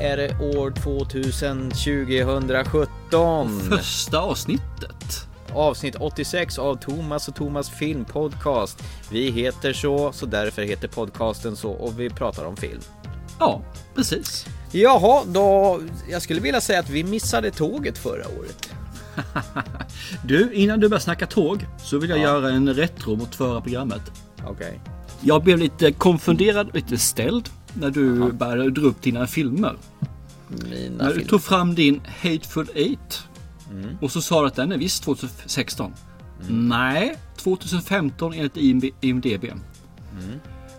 Är det år 2000, 2017. Första avsnittet. Avsnitt 86 av Thomas och Thomas filmpodcast. Vi heter så, så därför heter podcasten så och vi pratar om film. Ja, precis. Jaha, då, jag skulle vilja säga att vi missade tåget förra året. Du, innan du börjar snacka tåg så vill jag göra en retro mot förra programmet. Okej. Jag blev lite konfunderad lite ställd när du började dra upp dina filmer. Mina När du filmer. tog fram din Hateful Eight och så sa du att den är visst 2016. Nej, 2015 enligt IMDB.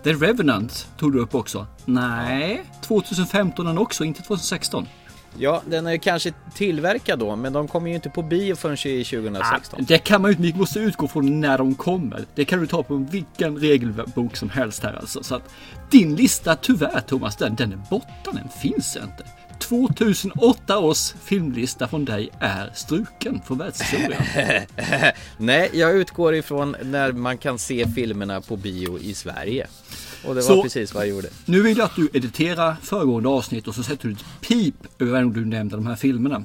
The Revenant tog du upp också. Nej, 2015 den också, inte 2016. Ja, den är kanske tillverkad då, men de kommer ju inte på bio förrän i 2016. Det kan man ju inte, vi måste utgå från när de kommer. Det kan du ta på vilken regelbok som helst här alltså. Så att din lista tyvärr Thomas, den, den är borta, den finns inte. 2008 års filmlista från dig är struken från världshistorien. Nej, jag utgår ifrån när man kan se filmerna på bio i Sverige. Och det var Så- precis vad jag gjorde. Nu vill jag att du editerar föregående avsnitt och så sätter du ett pip över varje gång du nämnde de här filmerna.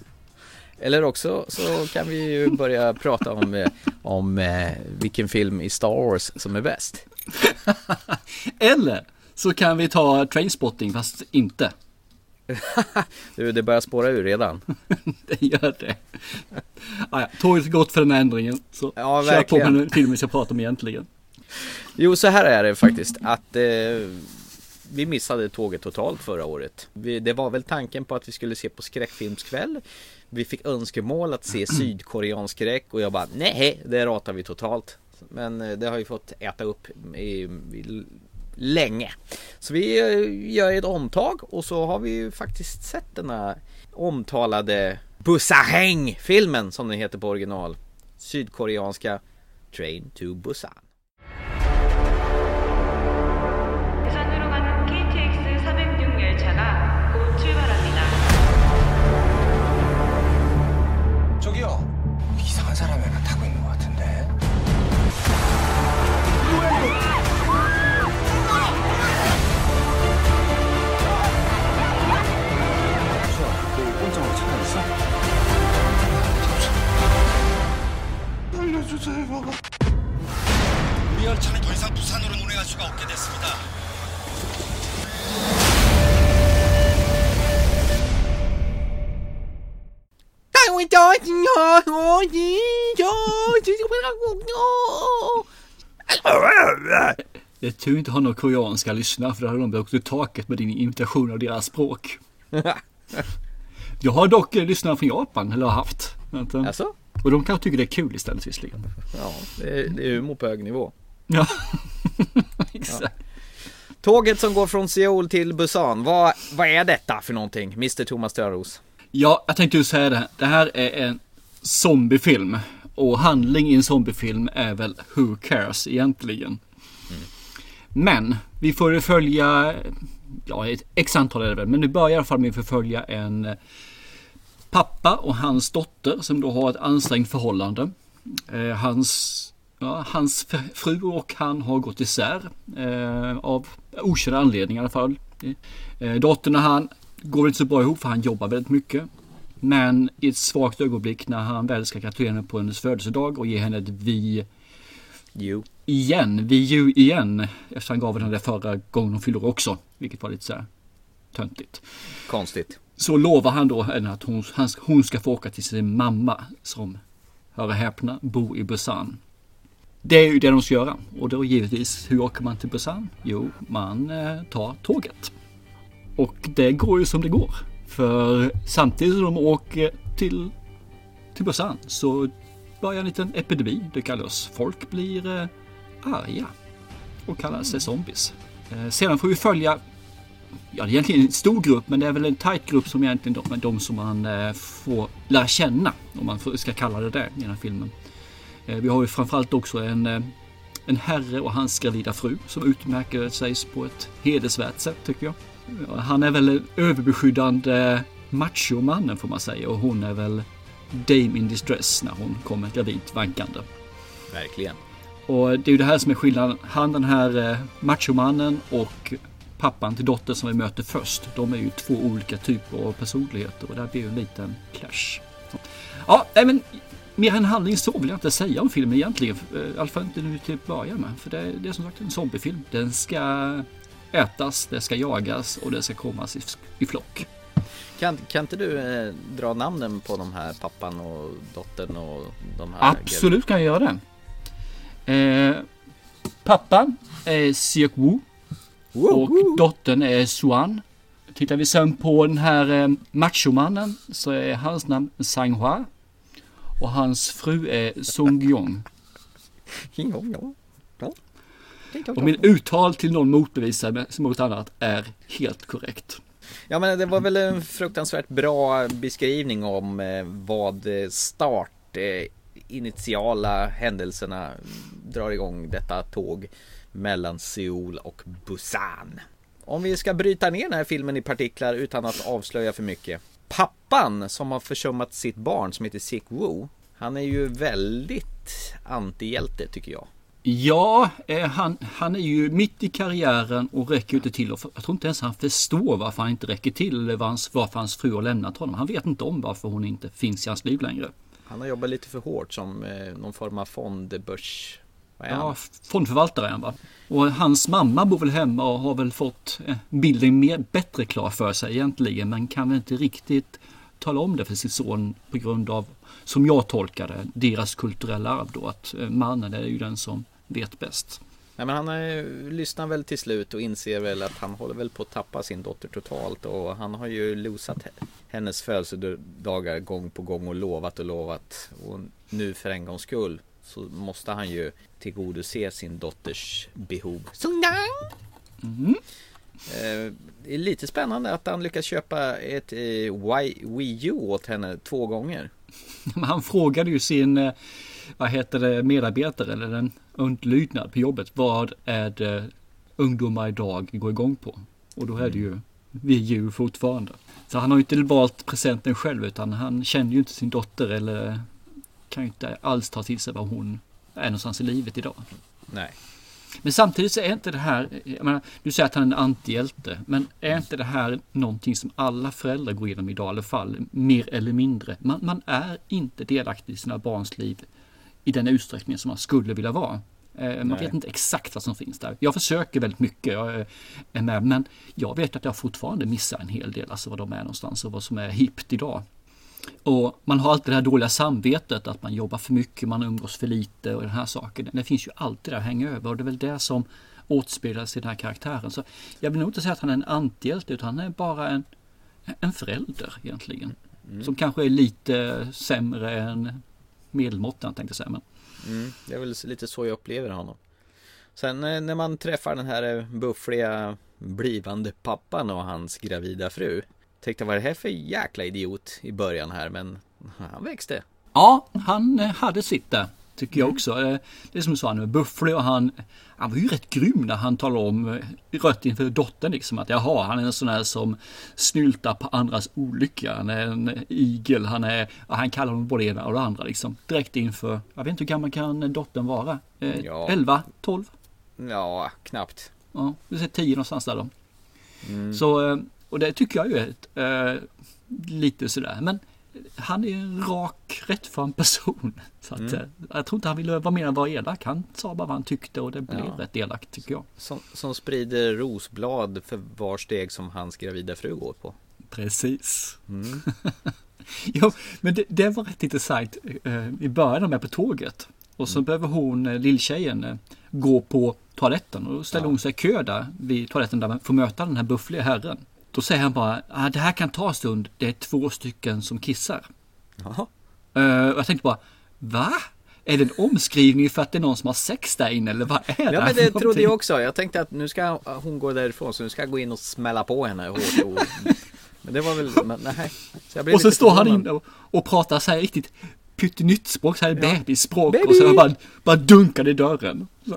Eller också så kan vi ju börja prata om, eh, om eh, vilken film i Star Wars som är bäst. Eller så kan vi ta Trainspotting fast inte. Du, det börjar spåra ur redan. Det gör det. Ah, ja, tåget är gott för den här ändringen. Så Ja, kör på med den filmen vi ska prata om egentligen. Jo, så här är det faktiskt att eh, vi missade tåget totalt förra året. Vi, det var väl tanken på att vi skulle se på skräckfilmskväll. Vi fick önskemål att se sydkoreansk skräck och jag bara nej, det ratar vi totalt. Men eh, det har vi fått äta upp i, i, länge. Så vi eh, gör ett omtag och så har vi ju faktiskt sett den här omtalade Bussaheng-filmen som den heter på original. Sydkoreanska Train to Busan. 이상 부산으로 운행할 수가 없게 됐습니다. Det är tur inte har några koreanska lyssnare för då hade de åkt i taket med din imitation av deras språk. Jag har dock eh, lyssnare från Japan, eller har haft. Vänta. Alltså? Och de kanske tycker det är kul istället visserligen. Ja, det är, det är humor på hög nivå. Ja, exakt. Tåget som går från Seoul till Busan, vad, vad är detta för någonting? Mr Thomas Törros. Ja, jag tänkte ju säga det. Det här är en zombiefilm. Och handling i en zombiefilm är väl Who cares egentligen. Men vi får följa, ja ett x antal är det väl, men nu börjar i alla fall med att förfölja en eh, pappa och hans dotter som då har ett ansträngt förhållande. Eh, hans, ja, hans fru och han har gått isär eh, av okända anledningar i alla fall. Eh, dottern och han går inte så bra ihop för han jobbar väldigt mycket. Men i ett svagt ögonblick när han väl ska gratulera henne på hennes födelsedag och ge henne ett vi Jo. igen, vi ju igen. Efter han gav henne det förra gången hon fyllde också. Vilket var lite så här töntigt. Konstigt. Så lovar han då henne att hon, han, hon ska få åka till sin mamma som, hör och häpna, bor i Busan. Det är ju det de ska göra. Och då givetvis, hur åker man till Busan? Jo, man eh, tar tåget. Och det går ju som det går. För samtidigt som de åker till, till Busan så börjar en liten epidemi. Det kallas folk blir eh, arga och kallar sig zombies. Eh, sedan får vi följa Ja, det är egentligen en stor grupp, men det är väl en tight grupp som egentligen de, de som man får lära känna, om man ska kalla det det i den här filmen. Eh, vi har ju framförallt också en, eh, en herre och hans gravida fru som utmärker sig på ett hedersvärt sätt tycker jag. Ja, Han är väl överbeskyddande machomannen får man säga och hon är väl Dame in distress när hon kommer gravid vankande. Verkligen. Och det är ju det här som är skillnaden. Han den här eh, machomannen och pappan till dottern som vi möter först. De är ju två olika typer av personligheter och där blir ju en liten clash. Ja, men mer än handling så vill jag inte säga om filmen egentligen. I alla fall inte nu till att börja med. För det, det är som sagt en zombiefilm. Den ska ätas, det ska jagas och det ska komma i, i flock. Kan, kan inte du eh, dra namnen på de här pappan och dottern och de här? Absolut kan jag göra det. Eh, pappan är Siok Woo och dottern är Suan. Tittar vi sen på den här eh, machomannen så är hans namn Sang Hua. Och hans fru är Song Gyong. Och min uttal till någon motbevisar mot annat är helt korrekt. Ja men det var väl en fruktansvärt bra beskrivning om eh, vad eh, start eh, initiala händelserna drar igång detta tåg mellan Seoul och Busan. Om vi ska bryta ner den här filmen i partiklar utan att avslöja för mycket. Pappan som har försummat sitt barn som heter Sik Woo. Han är ju väldigt antihjälte tycker jag. Ja, eh, han, han är ju mitt i karriären och räcker inte till. Och för, jag tror inte ens han förstår varför han inte räcker till eller varför, varför hans fru har lämnat honom. Han vet inte om varför hon inte finns i hans liv längre. Han har jobbat lite för hårt som eh, någon form av fondbörs... Är Ja, fondförvaltare är han va? Och hans mamma bor väl hemma och har väl fått eh, bilden mer, bättre klar för sig egentligen. Men kan väl inte riktigt tala om det för sin son på grund av, som jag tolkar det, deras kulturella arv då. Att eh, mannen är ju den som vet bäst. Nej men han eh, lyssnar väl till slut och inser väl att han håller väl på att tappa sin dotter totalt och han har ju losat he- hennes födelsedagar gång på gång och lovat och lovat och nu för en gångs skull så måste han ju tillgodose sin dotters behov. Mm. Eh, Det är lite spännande att han lyckas köpa ett eh, Wii U åt henne två gånger. Han frågade ju sin, eh, vad heter det, medarbetare eller den underlydnad på jobbet. Vad är det ungdomar idag går igång på? Och då är det ju Wii U fortfarande. Så han har ju inte valt presenten själv utan han känner ju inte sin dotter eller kan ju inte alls ta till sig vad hon är någonstans i livet idag. Nej. Men samtidigt så är inte det här, jag menar, du säger att han är en antihjälte, men är inte det här någonting som alla föräldrar går igenom idag i alla fall, mer eller mindre? Man, man är inte delaktig i sina barns liv i den utsträckning som man skulle vilja vara. Eh, Man Nej. vet inte exakt vad som finns där. Jag försöker väldigt mycket, jag är- med, men jag vet att jag fortfarande missar en hel del, alltså var de är någonstans och vad som är hippt idag. Och man har alltid det här dåliga samvetet att man jobbar för mycket, man umgås för lite och den här saken. Det finns ju alltid där att hänga över och det är väl det som återspeglas i den här karaktären. Så jag vill nog inte säga att han är en antihjälte utan han är bara en, en förälder egentligen. Som kanske är lite sämre än medelmåttan tänkte jag säga. Men Mm, det är väl lite så jag upplever honom. Sen eh, när man träffar den här eh, buffliga blivande pappan och hans gravida fru. Tänkte vad är det här för jäkla idiot i början här men han växte. Ja, han eh, hade sitt där. Tycker jag också. Eh, Det är som du sa, han är bufflig och han, han var ju rätt grym när han talade om eh, rött inför dottern liksom att jaha, han är en sån här som snyltar på andras olycka. Han är en igel, han är, han kallar honom både det ena och det andra liksom. Direkt inför, jag vet inte hur gammal kan dottern vara? Eh, Ja. 11, 12? Ja, knappt. Ja, vi säger 10 någonstans där då. Mm. Så, och det tycker jag ju är ett, eh, lite sådär. Men han är en rak, rättfram person. Så att, Mm. eh, jag tror inte han ville vara mer än vara elak. Han sa bara vad han tyckte och det blev Ja. rätt elakt tycker jag. Som, som sprider rosblad för var steg som hans gravida fru går på. Precis. Mm. jo, men det, det var rätt intressant. Eh, I början de är på tåget. Och Mm. så behöver hon, lilltjejen, gå på toaletten. Och då ställer Ja. hon sig i kö där vid toaletten där man får möta den här buffliga herren. Då säger han bara, ah, det här kan ta en stund. Det är två stycken som kissar. Jaha. Eh, och jag tänkte bara, va? Är det en omskrivning för att det är någon som har sex där inne eller vad är det Ja men det trodde någonting? jag också. Jag tänkte att nu ska hon gå därifrån så nu ska jag gå in och smälla på henne hårt. Och... Men det var väl, men nej. Så Och så står han inne och, och pratar så här riktigt pyttnytt språk, så här Ja. bebisspråk Baby! och så bara, bara dunkar det i dörren.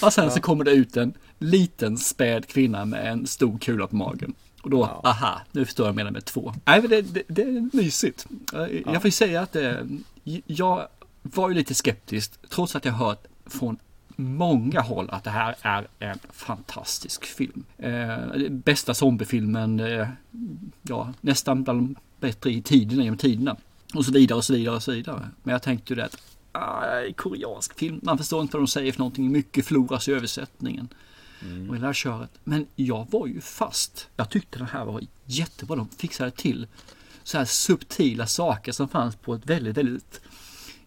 och sen så kommer det ut en liten späd kvinna med en stor kula på magen. Och då, Ja. aha, nu förstår jag vad jag menar med två. Nej men det, det, det är mysigt. Eh, Jag får ju säga att det, jag var ju lite skeptisk trots att jag hört från många håll att det här är en fantastisk film. Eh, bästa zombiefilmen, eh, ja nästan bland de bättre i tiden genom tiderna. Och så vidare och så vidare och så vidare. Men jag tänkte ju det att ah, koreansk film, man förstår inte vad de säger för någonting, mycket floras i översättningen. Mm. Och hela köret. Men jag var ju fast. Jag tyckte den här var jättebra. De fixade till så här subtila saker som fanns på ett väldigt, väldigt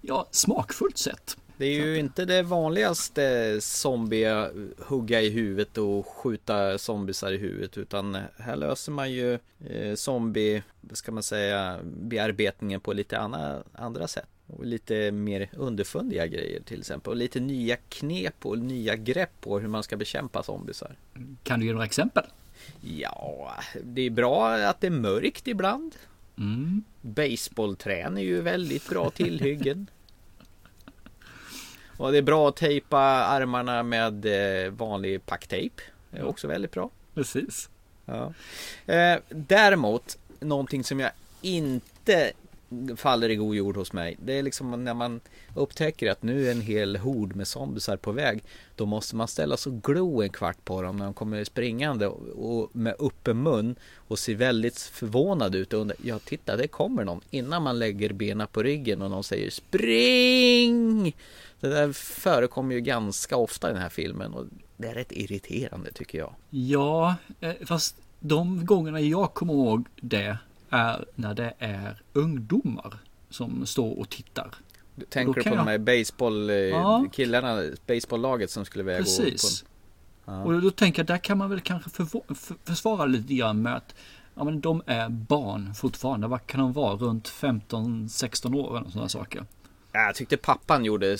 ja, smakfullt sätt. Det är ju inte det vanligaste zombie hugga i huvudet och skjuta zombisar i huvudet utan här löser man ju eh, zombie, ska man säga, bearbetningen på lite andra, andra sätt. Och lite mer underfundiga grejer till exempel. Och lite nya knep och nya grepp på hur man ska bekämpa zombisar. Kan du ge några exempel? Ja, det är bra att det är mörkt ibland. Mm. Baseballträn är ju väldigt bra tillhyggen. Och det är bra att tejpa armarna med eh, vanlig packtejp. Det är också väldigt bra. Precis. Ja. Eh, däremot, någonting som jag inte faller i god jord hos mig. Det är liksom när man upptäcker att nu är en hel hord med zombisar på väg. Då måste man ställa sig och glo en kvart på dem när de kommer springande och med öppen mun och ser väldigt förvånad ut. Och undrar, ja, titta, det kommer någon. Innan man lägger benen på ryggen och någon säger spring! Det där förekommer ju ganska ofta i den här filmen och det är rätt irriterande tycker jag. Ja, eh, fast de gångerna jag kommer ihåg det är när det är ungdomar som står och tittar. Du tänker på jag... de här baseball, eh, ja. baseballlaget som skulle väga Precis. På en... ja. Och då tänker jag, där kan man väl kanske försvara lite grann med att ja, men de är barn fortfarande. Vad kan de vara? Runt 15-16 år eller sådana saker. Jag tyckte pappan gjorde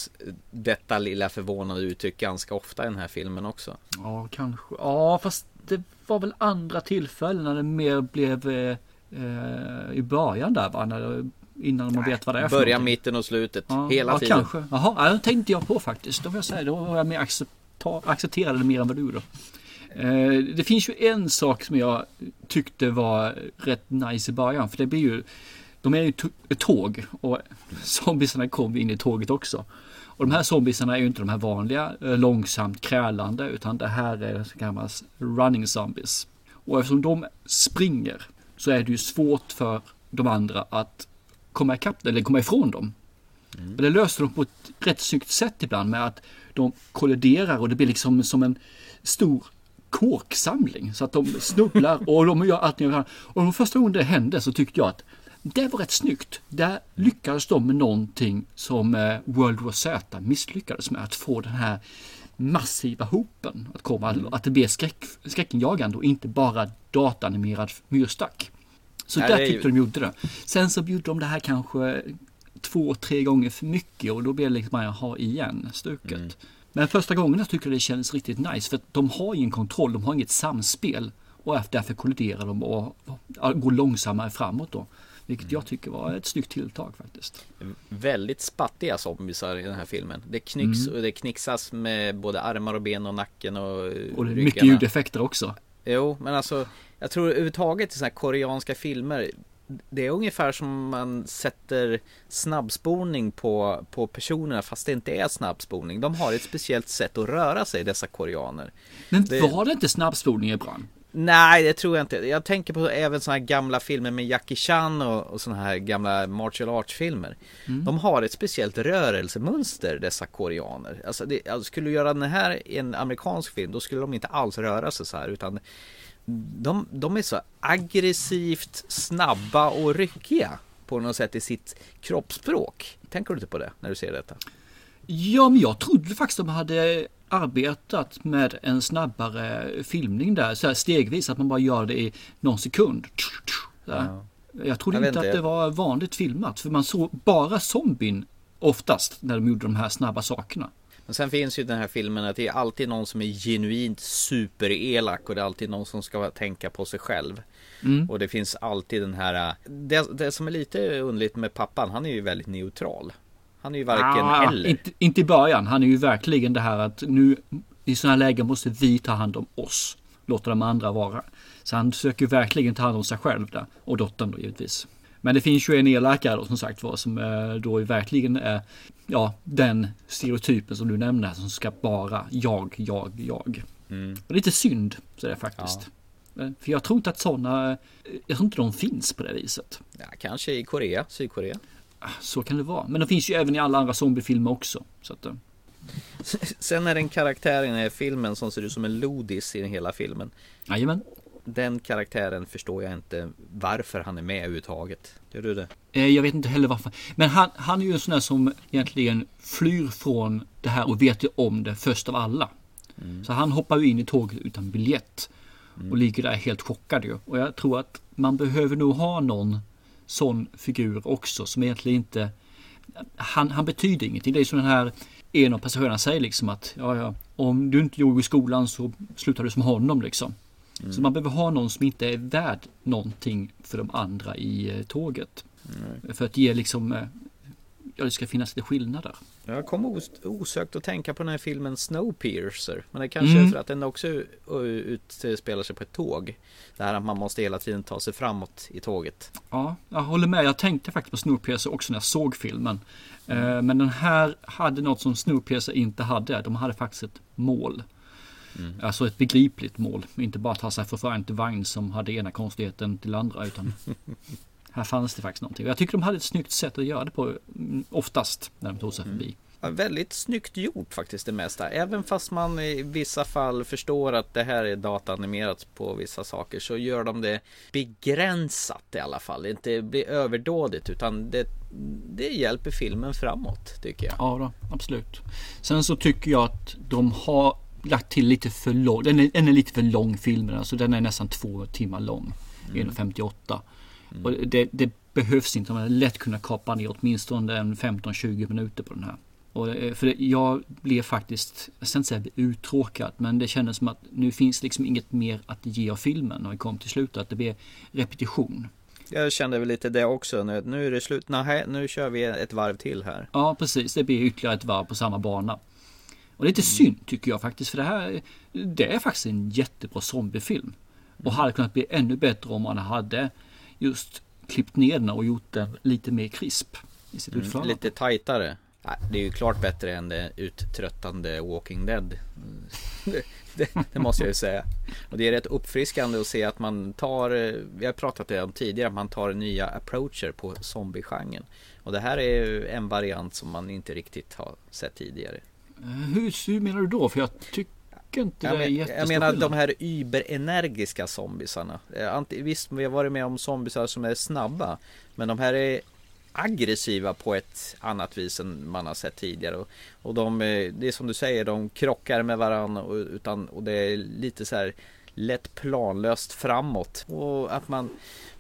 detta lilla förvånade uttryck ganska ofta i den här filmen också. Ja, kanske. Ja, fast det var väl andra tillfällen när det mer blev eh, eh, i början där va? När, innan man vet vad det är för Början, mitten och slutet. Ja, hela ja, tiden. Kanske. Jaha, det tänkte jag på faktiskt. Då vill jag säga, då var jag mer accepta, accepterade det mer än vad du då. Eh, det finns ju en sak som jag tyckte var rätt nice i början. För det blir ju, de är ju ett tåg och zombiesarna kom in i tåget också. Och de här zombiesarna är ju inte de här vanliga eh, långsamt krälande utan det här är så kallas running zombies. Och eftersom de springer så är det ju svårt för de andra att komma ikapp eller komma ifrån dem. Mm. Men det löser de på ett rätt snyggt sätt ibland med att de kolliderar och det blir liksom som en stor kåksamling så att de snubblar och de gör allt Och de första gången det hände så tyckte jag att det var rätt snyggt. Där lyckades de med någonting som eh, World War Z misslyckades med. Att få den här massiva hopen att komma. Mm. Att det blir skräck, skräckinjagande och inte bara datanimerad myrstack. Så Nej, där tyckte ju... de gjorde det. Sen så bjöd de det här kanske två, tre gånger för mycket och då blev det liksom bara, ha igen stuket. Mm. Men första gången jag tycker det kändes riktigt nice för att de har ingen kontroll, de har inget samspel och därför kolliderar de och går långsammare framåt då. Vilket jag tycker var ett snyggt tilltag faktiskt. Väldigt spattiga zombisar i den här filmen. Det knycks mm. och det knixas med både armar och ben och nacken och Och det är mycket ljudeffekter också. Jo, men alltså jag tror överhuvudtaget i sådana här koreanska filmer det är ungefär som man sätter snabbspolning på, på personerna fast det inte är snabbspolning. De har ett speciellt sätt att röra sig dessa koreaner. Men det... var det inte snabbspolning ibland? Nej, det tror jag inte. Jag tänker på även sådana här gamla filmer med Jackie Chan och, och sådana här gamla martial arts filmer. Mm. De har ett speciellt rörelsemönster dessa koreaner. Alltså, det, alltså skulle du göra den här i en amerikansk film då skulle de inte alls röra sig så här utan de, de är så aggressivt snabba och ryckiga på något sätt i sitt kroppsspråk. Tänker du inte på det när du ser detta? Ja, men jag trodde faktiskt de hade arbetat med en snabbare filmning där, så här stegvis, att man bara gör det i någon sekund. Ja. Jag trodde jag inte att det var vanligt filmat, för man såg bara zombien oftast när de gjorde de här snabba sakerna. Men sen finns ju den här filmen att det är alltid någon som är genuint superelak och det är alltid någon som ska tänka på sig själv. Mm. Och det finns alltid den här det, det, som är lite underligt med pappan, han är ju väldigt neutral. Han är ju varken ah, eller. Inte, inte i början, han är ju verkligen det här att nu i sådana här lägen måste vi ta hand om oss. Låta de andra vara. Så han försöker verkligen ta hand om sig själv där. Och dottern då givetvis. Men det finns ju en elakare då som sagt var som eh, då verkligen är ja, den stereotypen som du nämnde som ska bara jag, jag, jag. Mm. Och lite synd så är det faktiskt. Eh, För jag tror inte att sådana, jag tror inte de finns på det viset. Ja, kanske i Korea, Sydkorea. Ah, Så kan det vara. Men de finns ju även i alla andra zombiefilmer också. Så att, eh, Sen är det en karaktär i den här filmen som ser ut som en lodis i den hela filmen. jajamän. Den karaktären förstår jag inte varför han är med överhuvudtaget. Gör du det? Eh, Jag vet inte heller varför. Men han, han är ju en sån där som egentligen flyr från det här och vet ju om det först av alla. Så han hoppar ju in i tåget utan biljett. Och ligger där helt chockad ju. Och jag tror att man behöver nog ha någon sån figur också som egentligen inte... Han, han betyder ingenting. Det är som den här en av passagerarna säger liksom att ja, ja, om du inte gjorde i skolan så slutar du som honom liksom. Så man behöver ha någon som inte är värd någonting för de andra i eh, tåget. För att ge liksom, eh, ja det ska finnas lite skillnader. Jag kom os- osökt att tänka på den här filmen Snowpiercer. Men det kanske är Mm. för att den också utspelar sig på ett tåg. Det här att man måste hela tiden ta sig framåt i tåget. Ja, jag håller med. Jag tänkte faktiskt på Snowpiercer också när jag såg filmen. Eh, Men den här hade något som Snowpiercer inte hade. De hade faktiskt ett mål. Alltså ett begripligt mål. Inte bara ta sig från vagn till vagn som hade ena konstigheten till andra. Utan här fanns det faktiskt någonting. Och Jag tycker de hade ett snyggt sätt att göra det på mm, oftast när de tog sig förbi. Ja, väldigt snyggt gjort faktiskt det mesta. Även fast man i vissa fall förstår att det här är dataanimerat på vissa saker så gör de det begränsat i alla fall. Inte blir överdådigt utan det, det hjälper filmen framåt tycker jag. Ja, då, absolut. Sen så tycker jag att de har lagt till lite för lång. Den är, den är lite för lång filmen. Alltså den är nästan två timmar lång. 1.58. Och det, det behövs inte. Man hade lätt kunnat kapa ner åtminstone en 15-20 minuter på den här. Och, eh, för det, jag blev faktiskt, jag ska inte säga uttråkad, men det kändes som att nu finns liksom inget mer att ge av filmen när vi kom till slutet. Att det blev repetition. Jag kände väl lite det också. Nu, nu är det slut. Nej, nu kör vi ett varv till här. Ja, precis. Det blir ytterligare ett varv på samma bana. Och det är lite synd tycker jag faktiskt. För det här det är faktiskt en jättebra zombiefilm. Och hade kunnat bli ännu bättre om man hade just klippt ner den och gjort den lite mer krisp i sitt utförande. Lite tajtare. Det är ju klart bättre än det uttröttande Walking Dead. Det, det, måste jag ju säga. Och det är rätt uppfriskande att se att man tar, eh, vi har pratat om tidigare, att man tar nya approacher på zombiegenren. Och det här är ju en variant som man inte riktigt har sett tidigare. Eh, Hur, hur menar du då? För jag tycker inte Jag, det är jättestor jag menar skillnad. de här überenergiska zombiesarna. Eh, Visst, vi har varit med om zombiesar som är snabba. Men de här är aggressiva på ett annat vis än man har sett tidigare. Och, och de, eh, det är som du säger, de krockar med varandra och, utan, och det är lite så här lätt planlöst framåt. Och att man,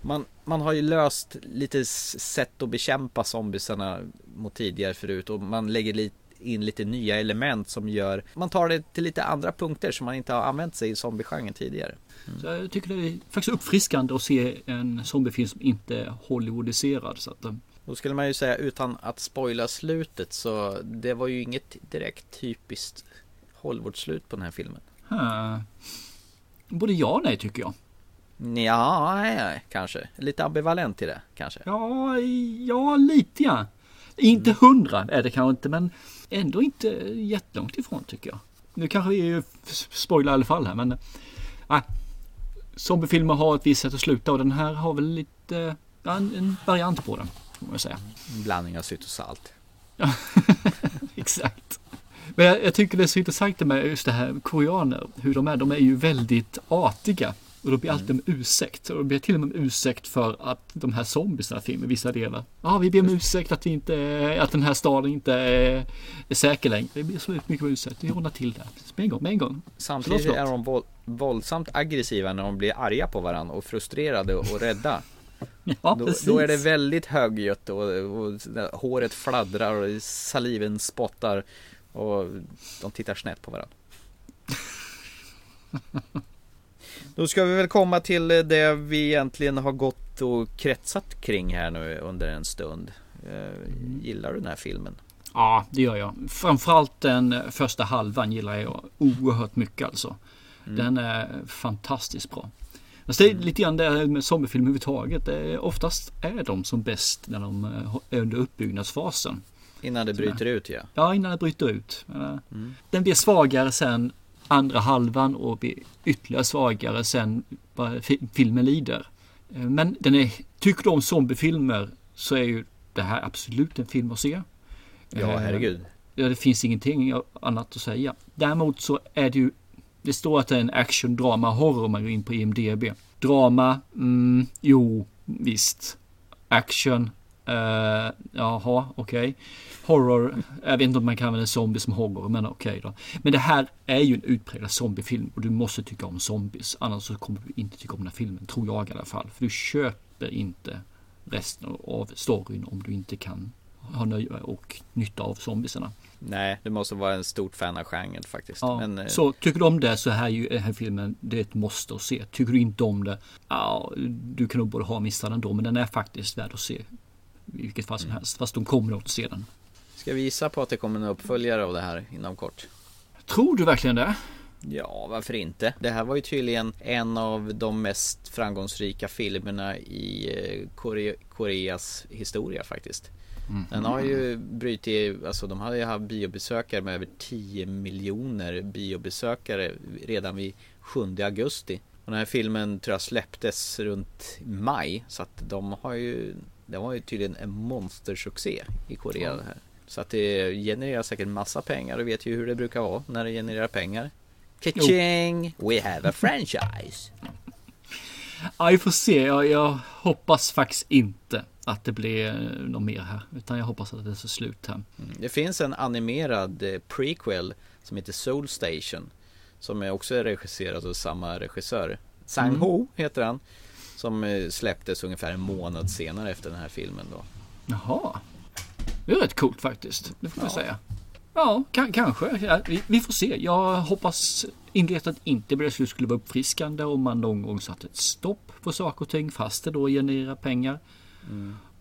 man, man har ju löst lite sätt att bekämpa zombiesarna mot tidigare förut och man lägger lite in lite nya element som gör Man tar det till lite andra punkter som man inte har använt sig i zombiegenren tidigare. Så jag tycker det är faktiskt uppfriskande att se en zombiefilm som inte är Hollywoodiserad. Så att, eh, Då skulle man ju säga utan att spoila slutet så det var ju inget direkt typiskt Hollywood-slut på den här filmen. huh. Både ja och nej tycker jag. Ja, nej, kanske. Lite ambivalent i det kanske. Ja, ja lite ja. Inte hundra är det kanske inte men ändå inte jättelångt ifrån tycker jag. Nu kanske vi spoilar i alla fall här men nej. Zombiefilmer har ett visst sätt att sluta och den här har väl lite ja, en, en variant på den. Får man säga. En blandning av sytt och salt. Exakt. Men jag, jag tycker det är så intressant med just det här koreaner. Hur de är. De är ju väldigt artiga. Och då blir alltid om ursäkt. Och det blir till och med om ursäkt för att de här zombiesarna finns i vissa delar. Ja, vi ber om ursäkt att, vi inte, att den här staden inte är, är säker längre. Vi ber så mycket om ursäkt. Vi ordnar till det. Med en gång, med en gång. Samtidigt är de våld, våldsamt aggressiva när de blir arga på varandra och frustrerade och rädda. Ja, Då, då är det väldigt högljutt och, och håret fladdrar och saliven spottar och de tittar snett på varandra. Då ska vi väl komma till det vi egentligen har gått och kretsat kring här nu under en stund. Eh, Gillar du den här filmen? Ja, det gör jag. Framförallt den första halvan gillar jag oerhört mycket alltså. Den är fantastiskt bra. Alltså det är lite grann det här med zombiefilm överhuvudtaget. Det är, oftast är de som bäst när de eh, är under uppbyggnadsfasen. Innan det bryter ut ja. Ja, innan det bryter ut. Eh, Den blir svagare sen andra halvan och blir ytterligare svagare sen filmen lider. Eh, Men den är, tycker du om zombiefilmer så är ju det här absolut en film att se. Ja, Eh, herregud. Ja, det finns ingenting annat att säga. Däremot så är det ju, det står att det är en action, drama, horror om man går in på IMDB. Drama, mm, jo, visst. Action, uh, jaha, okej. Horror, jag vet inte om man kan använda zombie som horror, men okej då. Men det här är ju en utpräglad zombiefilm och du måste tycka om zombies. Annars så kommer du inte tycka om den här filmen, tror jag i alla fall. För du köper inte resten av storyn om du inte kan ha nöje och nytta av zombiesarna. Nej, du måste vara en stort fan av genren faktiskt. Ja, Men, eh, så tycker du om det så här är ju den här filmen, det är ett måste att se. Tycker du inte om det, ja, du kan nog både ha missat den då, men den är faktiskt värd att se. I vilket fall som helst, fast de kommer nog att se den. Ska vi gissa på att det kommer en uppföljare av det här inom kort? Tror du verkligen det? Ja, varför inte? Det här var ju tydligen en av de mest framgångsrika filmerna i eh, Kore Koreas historia faktiskt. Den har ju brutit, alltså de hade ju haft biobesökare med över 10 miljoner biobesökare redan vid 7 augusti. Och den här filmen tror jag släpptes runt maj så att de har ju, det var ju tydligen en monstersuccé i Korea det här. Så att det genererar säkert massa pengar och vet ju hur det brukar vara när det genererar pengar. Ka-ching! We have a franchise! Ja, vi får se. Jag, jag hoppas faktiskt inte att det blir eh, något mer här. Utan jag hoppas att det är så slut här. Det finns en animerad eh, prequel som heter Soul Station. Som är också regisserad av samma regissör. Sang Ho heter han. Som eh, släpptes ungefär en månad senare efter den här filmen då. Jaha. Det är rätt coolt faktiskt. Det får man säga. Ja, ka- kanske. Ja, vi, vi får se. Jag hoppas indirekt att inte det skulle vara uppfriskande om man någon gång satte ett stopp på saker och ting fast det då genererar pengar.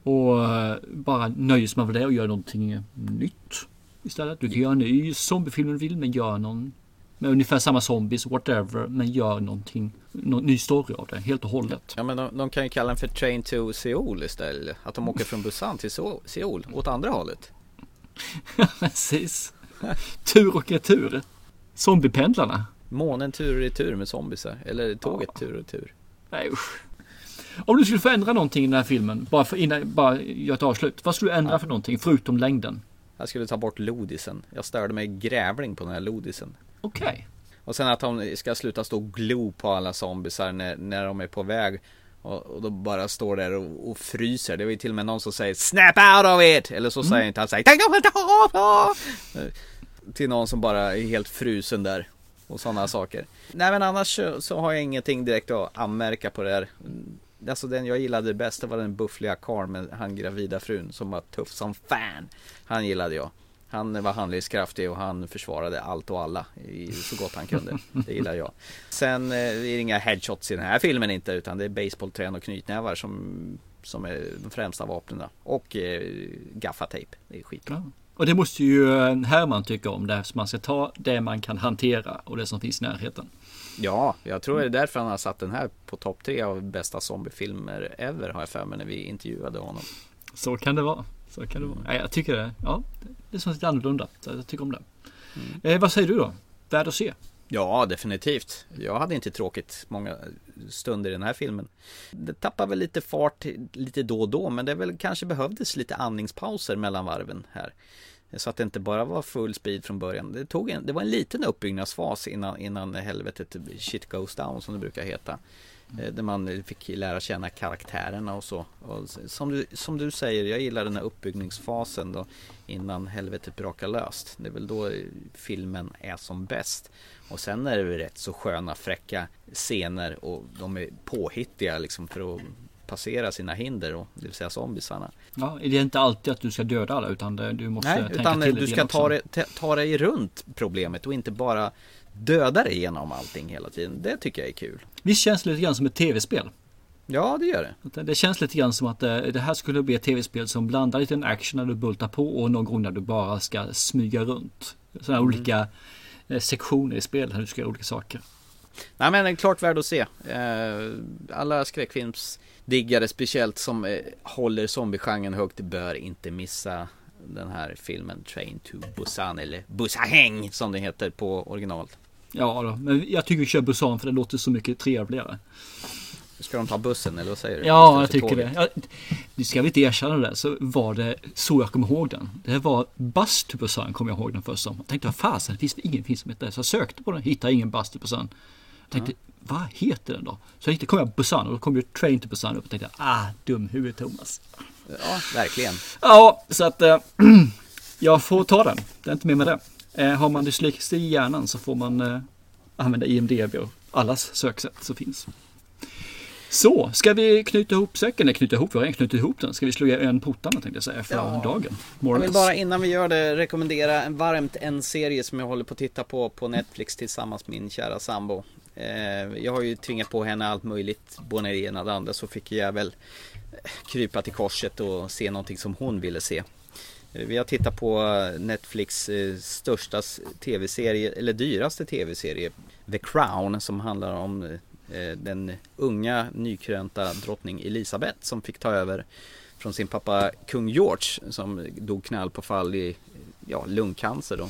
Och eh, bara nöjes man med det och gör någonting nytt istället. Du kan göra en ny zombiefilm om du vill men gör någon med ungefär samma zombies, whatever, men gör någonting, någon ny story av det helt och hållet. Ja men de, de kan ju kalla den för Train to Seoul istället. Att de åker från Busan till Seoul, åt andra hållet. Precis. Tur och retur. Zombiependlarna. Månen tur och retur med zombisar. Eller tåget tur och retur. Nej usch. Om du skulle förändra någonting i den här filmen, bara för innan, bara göra ett avslut. Vad skulle du ändra för någonting förutom längden? Jag skulle ta bort lodisen. Jag störde mig grävling på den här lodisen. Okej. Och sen att de ska sluta stå och glo på alla zombisar när, när de är på väg. Och, och då bara står där och, och fryser. Det var ju till och med någon som säger Snap out of it! Eller så säger inte han säger "Tänk om inte av!" Eh, Till någon som bara är helt frusen där. Och sådana saker. Nej men annars så, har jag ingenting direkt att anmärka på det här. Mm, Alltså den jag gillade bäst det var den buffliga karln med han gravida frun som var tuff som fan. Han gillade jag. Han var handlingskraftig och han försvarade allt och alla så gott han kunde. Det gillar jag. Sen eh, är det inga headshots i den här filmen inte utan det är baseballträn och knytnävar som, som är de främsta vapnen. Och eh, gaffatejp. Det är skitbra. Ja. Och det måste ju eh, Herman tycka om det. Så man ska ta det man kan hantera och det som finns i närheten. Ja, jag tror det är därför han har satt den här på topp tre av bästa zombiefilmer ever har jag för mig när vi intervjuade honom. Så kan det vara. Så kan det vara. Jag tycker det. Ja, det som lite annorlunda. Så Jag tycker om det. Eh, vad säger du då? Värd att se? Ja, definitivt. Jag hade inte tråkigt många stunder i den här filmen. Det tappar väl lite fart lite då och då, men det väl kanske behövdes lite andningspauser mellan varven här. Så att det inte bara var full speed från början. Det, tog en, det var en liten uppbyggnadsfas innan, innan helvetet shit goes down som det brukar heta. Eh, Där man fick lära känna karaktärerna och så. Och som, du, som du säger, jag gillar den här uppbyggningsfasen då innan helvetet brakar löst. Det är väl då filmen är som bäst. Och sen är det väl rätt så sköna fräcka scener och de är påhittiga liksom för att passera sina hinder och det vill säga zombisarna. Ja, det är inte alltid att du ska döda alla utan det, du måste Nej, tänka utan till du ska ta ta, ta dig runt problemet och inte bara döda dig igenom allting hela tiden. Det tycker jag är kul. Visst känns det lite grann som ett tv-spel? Ja, det gör det. Det det känns lite grann som att eh, det här skulle bli ett tv-spel som blandar lite en action när du bultar på och någon gång när du bara ska smyga runt. Sådana Mm. olika eh, sektioner i spelet när du ska göra olika saker. Nej men den är klart värd att se. Eh, alla skräckfilmsdiggare speciellt som håller zombiegenren högt bör inte missa den här filmen Train to Busan eller Busaheng som den heter på original. Ja, då. men jag tycker vi kör Busan för det låter så mycket trevligare. Ska de ta bussen eller vad säger du? Ja, jag tycker tåget? det. Ja, det ska vi inte erkänna det, så var det så jag kommer ihåg den. Det var Bus to Busan kommer jag ihåg den först som. Jag tänkte, vad fasen, det finns ingen film som heter det. Så jag sökte på den, hittade ingen Bus to Busan. Jag tänkte, vad heter den då? Så jag hittade, kom jag Busan och då kom ju Train to Busan upp och tänkte, ah, dum huvud Thomas. Ja, verkligen. Ja, så att eh, jag får ta den. Det är inte mer med det. Eh, har man dyslexi i hjärnan så får man eh, använda IMDB och allas söksätt som finns. Så, ska vi knyta ihop säcken? Nej, knyta ihop, vi har redan knutit ihop den. Ska vi slå igen portarna tänkte jag säga för Ja. dagen? Jag vill bara innan vi gör det rekommendera en varmt en serie som jag håller på att titta på på Netflix tillsammans med min kära sambo. Eh, jag har ju tvingat på henne allt möjligt, både det ena och det andra, så fick jag väl krypa till korset och se någonting som hon ville se. Eh, Vi har tittat på Netflix eh, största tv-serie, eller dyraste tv-serie, The Crown, som handlar om eh, den unga nykrönta drottning Elisabeth som fick ta över från sin pappa kung George som dog knall på fall i ja, lungcancer då.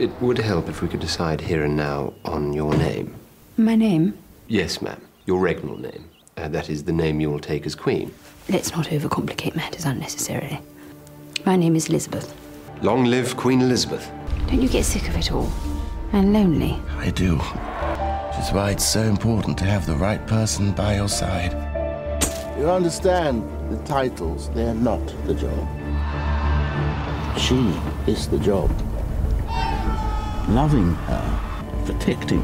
It would help if we could decide here and now on your name. My name? Yes, ma'am. Your regnal name. Uh, that is the name you will take as queen. Let's not overcomplicate matters unnecessarily. My name is Elizabeth. Long live Queen Elizabeth. Don't you get sick of it all? And lonely? I do. Which is why it's so important to have the right person by your side. You understand the titles, they're not the job. She is the job. Loving her, protecting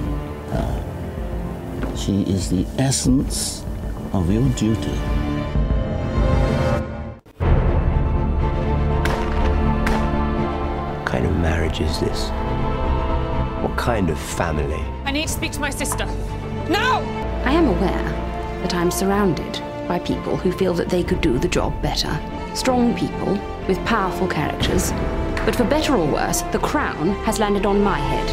her. She is the essence of your duty. Marriage is this? What kind of family? I need to speak to my sister. Now! I am aware that I'm surrounded by people who feel that they could do the job better. Strong people with powerful characters. But for better or worse, the crown has landed on my head.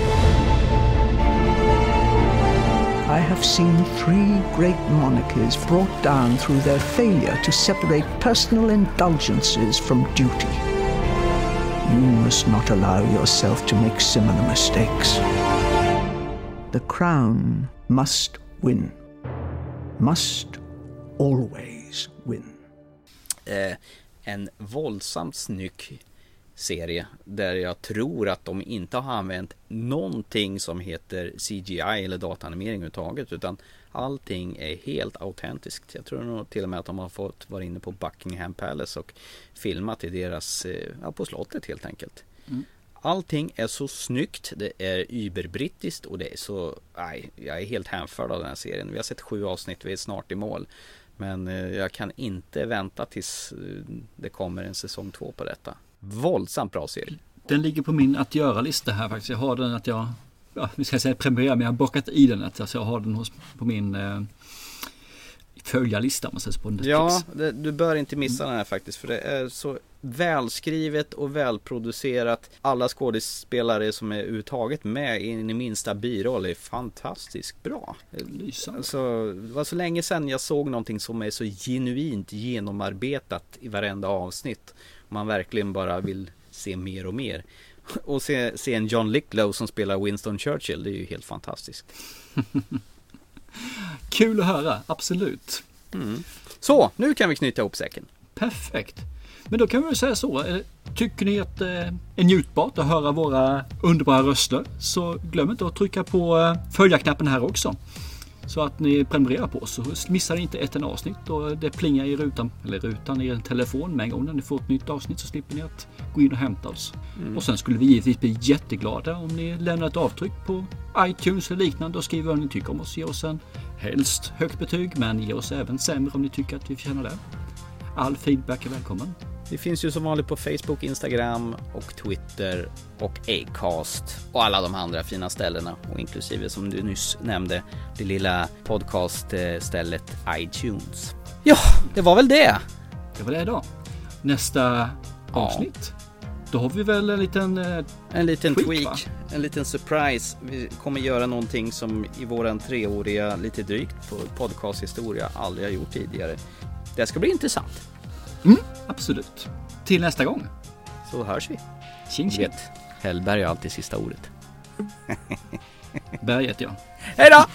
I have seen three great monarchies brought down through their failure to separate personal indulgences from duty. You must not allow yourself to make similar mistakes. The crown must win. Must always win. Eh, en våldsamt snygg serie där jag tror att de inte har använt någonting som heter CGI eller dataanimering överhuvudtaget utan allting är helt autentiskt. Jag tror nog till och med att de har fått vara inne på Buckingham Palace och filmat i deras, eh, ja på slottet helt enkelt. Mm. Allting är så snyggt, det är überbrittiskt och det är så, nej, jag är helt hänförd av den här serien. Vi har sett sju avsnitt, vi är snart i mål. Men eh, jag kan inte vänta tills eh, det kommer en säsong två på detta. Våldsamt bra serie. Den ligger på min att göra-lista här faktiskt. Jag har den att jag, ja, vi ska säga premiär, men jag har bakat i den. Att, alltså, jag har den hos, på min eh, följarlista om man säger så på Netflix. Ja, det, du bör inte missa den här faktiskt för det är så välskrivet och välproducerat. Alla skådespelare som är överhuvudtaget med i den minsta biroll är fantastiskt bra. Lysande. Alltså, det var så länge sedan jag såg någonting som är så genuint genomarbetat i varenda avsnitt. Man verkligen bara vill se mer och mer. Och se, se en John Lithgow som spelar Winston Churchill, det är ju helt fantastiskt. Kul att höra, absolut. Så, nu kan vi knyta ihop säcken. Perfekt. Men då kan vi väl säga så. eh, Tycker ni att det är njutbart att höra våra underbara röster så glöm inte att trycka på eh, följa-knappen här också. Så att ni prenumererar på oss så missar ni inte ett enda avsnitt och det plingar i rutan, eller rutan i er telefon med en gång när ni får ett nytt avsnitt så slipper ni att gå in och hämta oss. Mm. Och sen skulle vi givetvis bli jätteglada om ni lämnar ett avtryck på iTunes eller liknande och skriver vad ni tycker om oss. Ge oss en helst högt betyg men ge oss även sämre om ni tycker att vi förtjänar det. All feedback är välkommen. Vi finns ju som vanligt på Facebook, Instagram och Twitter och Acast och alla de andra fina ställena och inklusive som du nyss nämnde det lilla podcaststället iTunes. Ja, det var väl det. Det var det då. Nästa avsnitt. Ja. Då har vi väl en liten... Eh, en liten tweak, tweak en liten surprise. Vi kommer göra någonting som i våran treåriga, lite drygt, podcasthistoria aldrig har gjort tidigare. Det ska bli intressant. Mm. Absolut. Till nästa gång. Så hörs vi. Tjing tjing. Hellberg har alltid sista ordet. Berget ja. Hej då!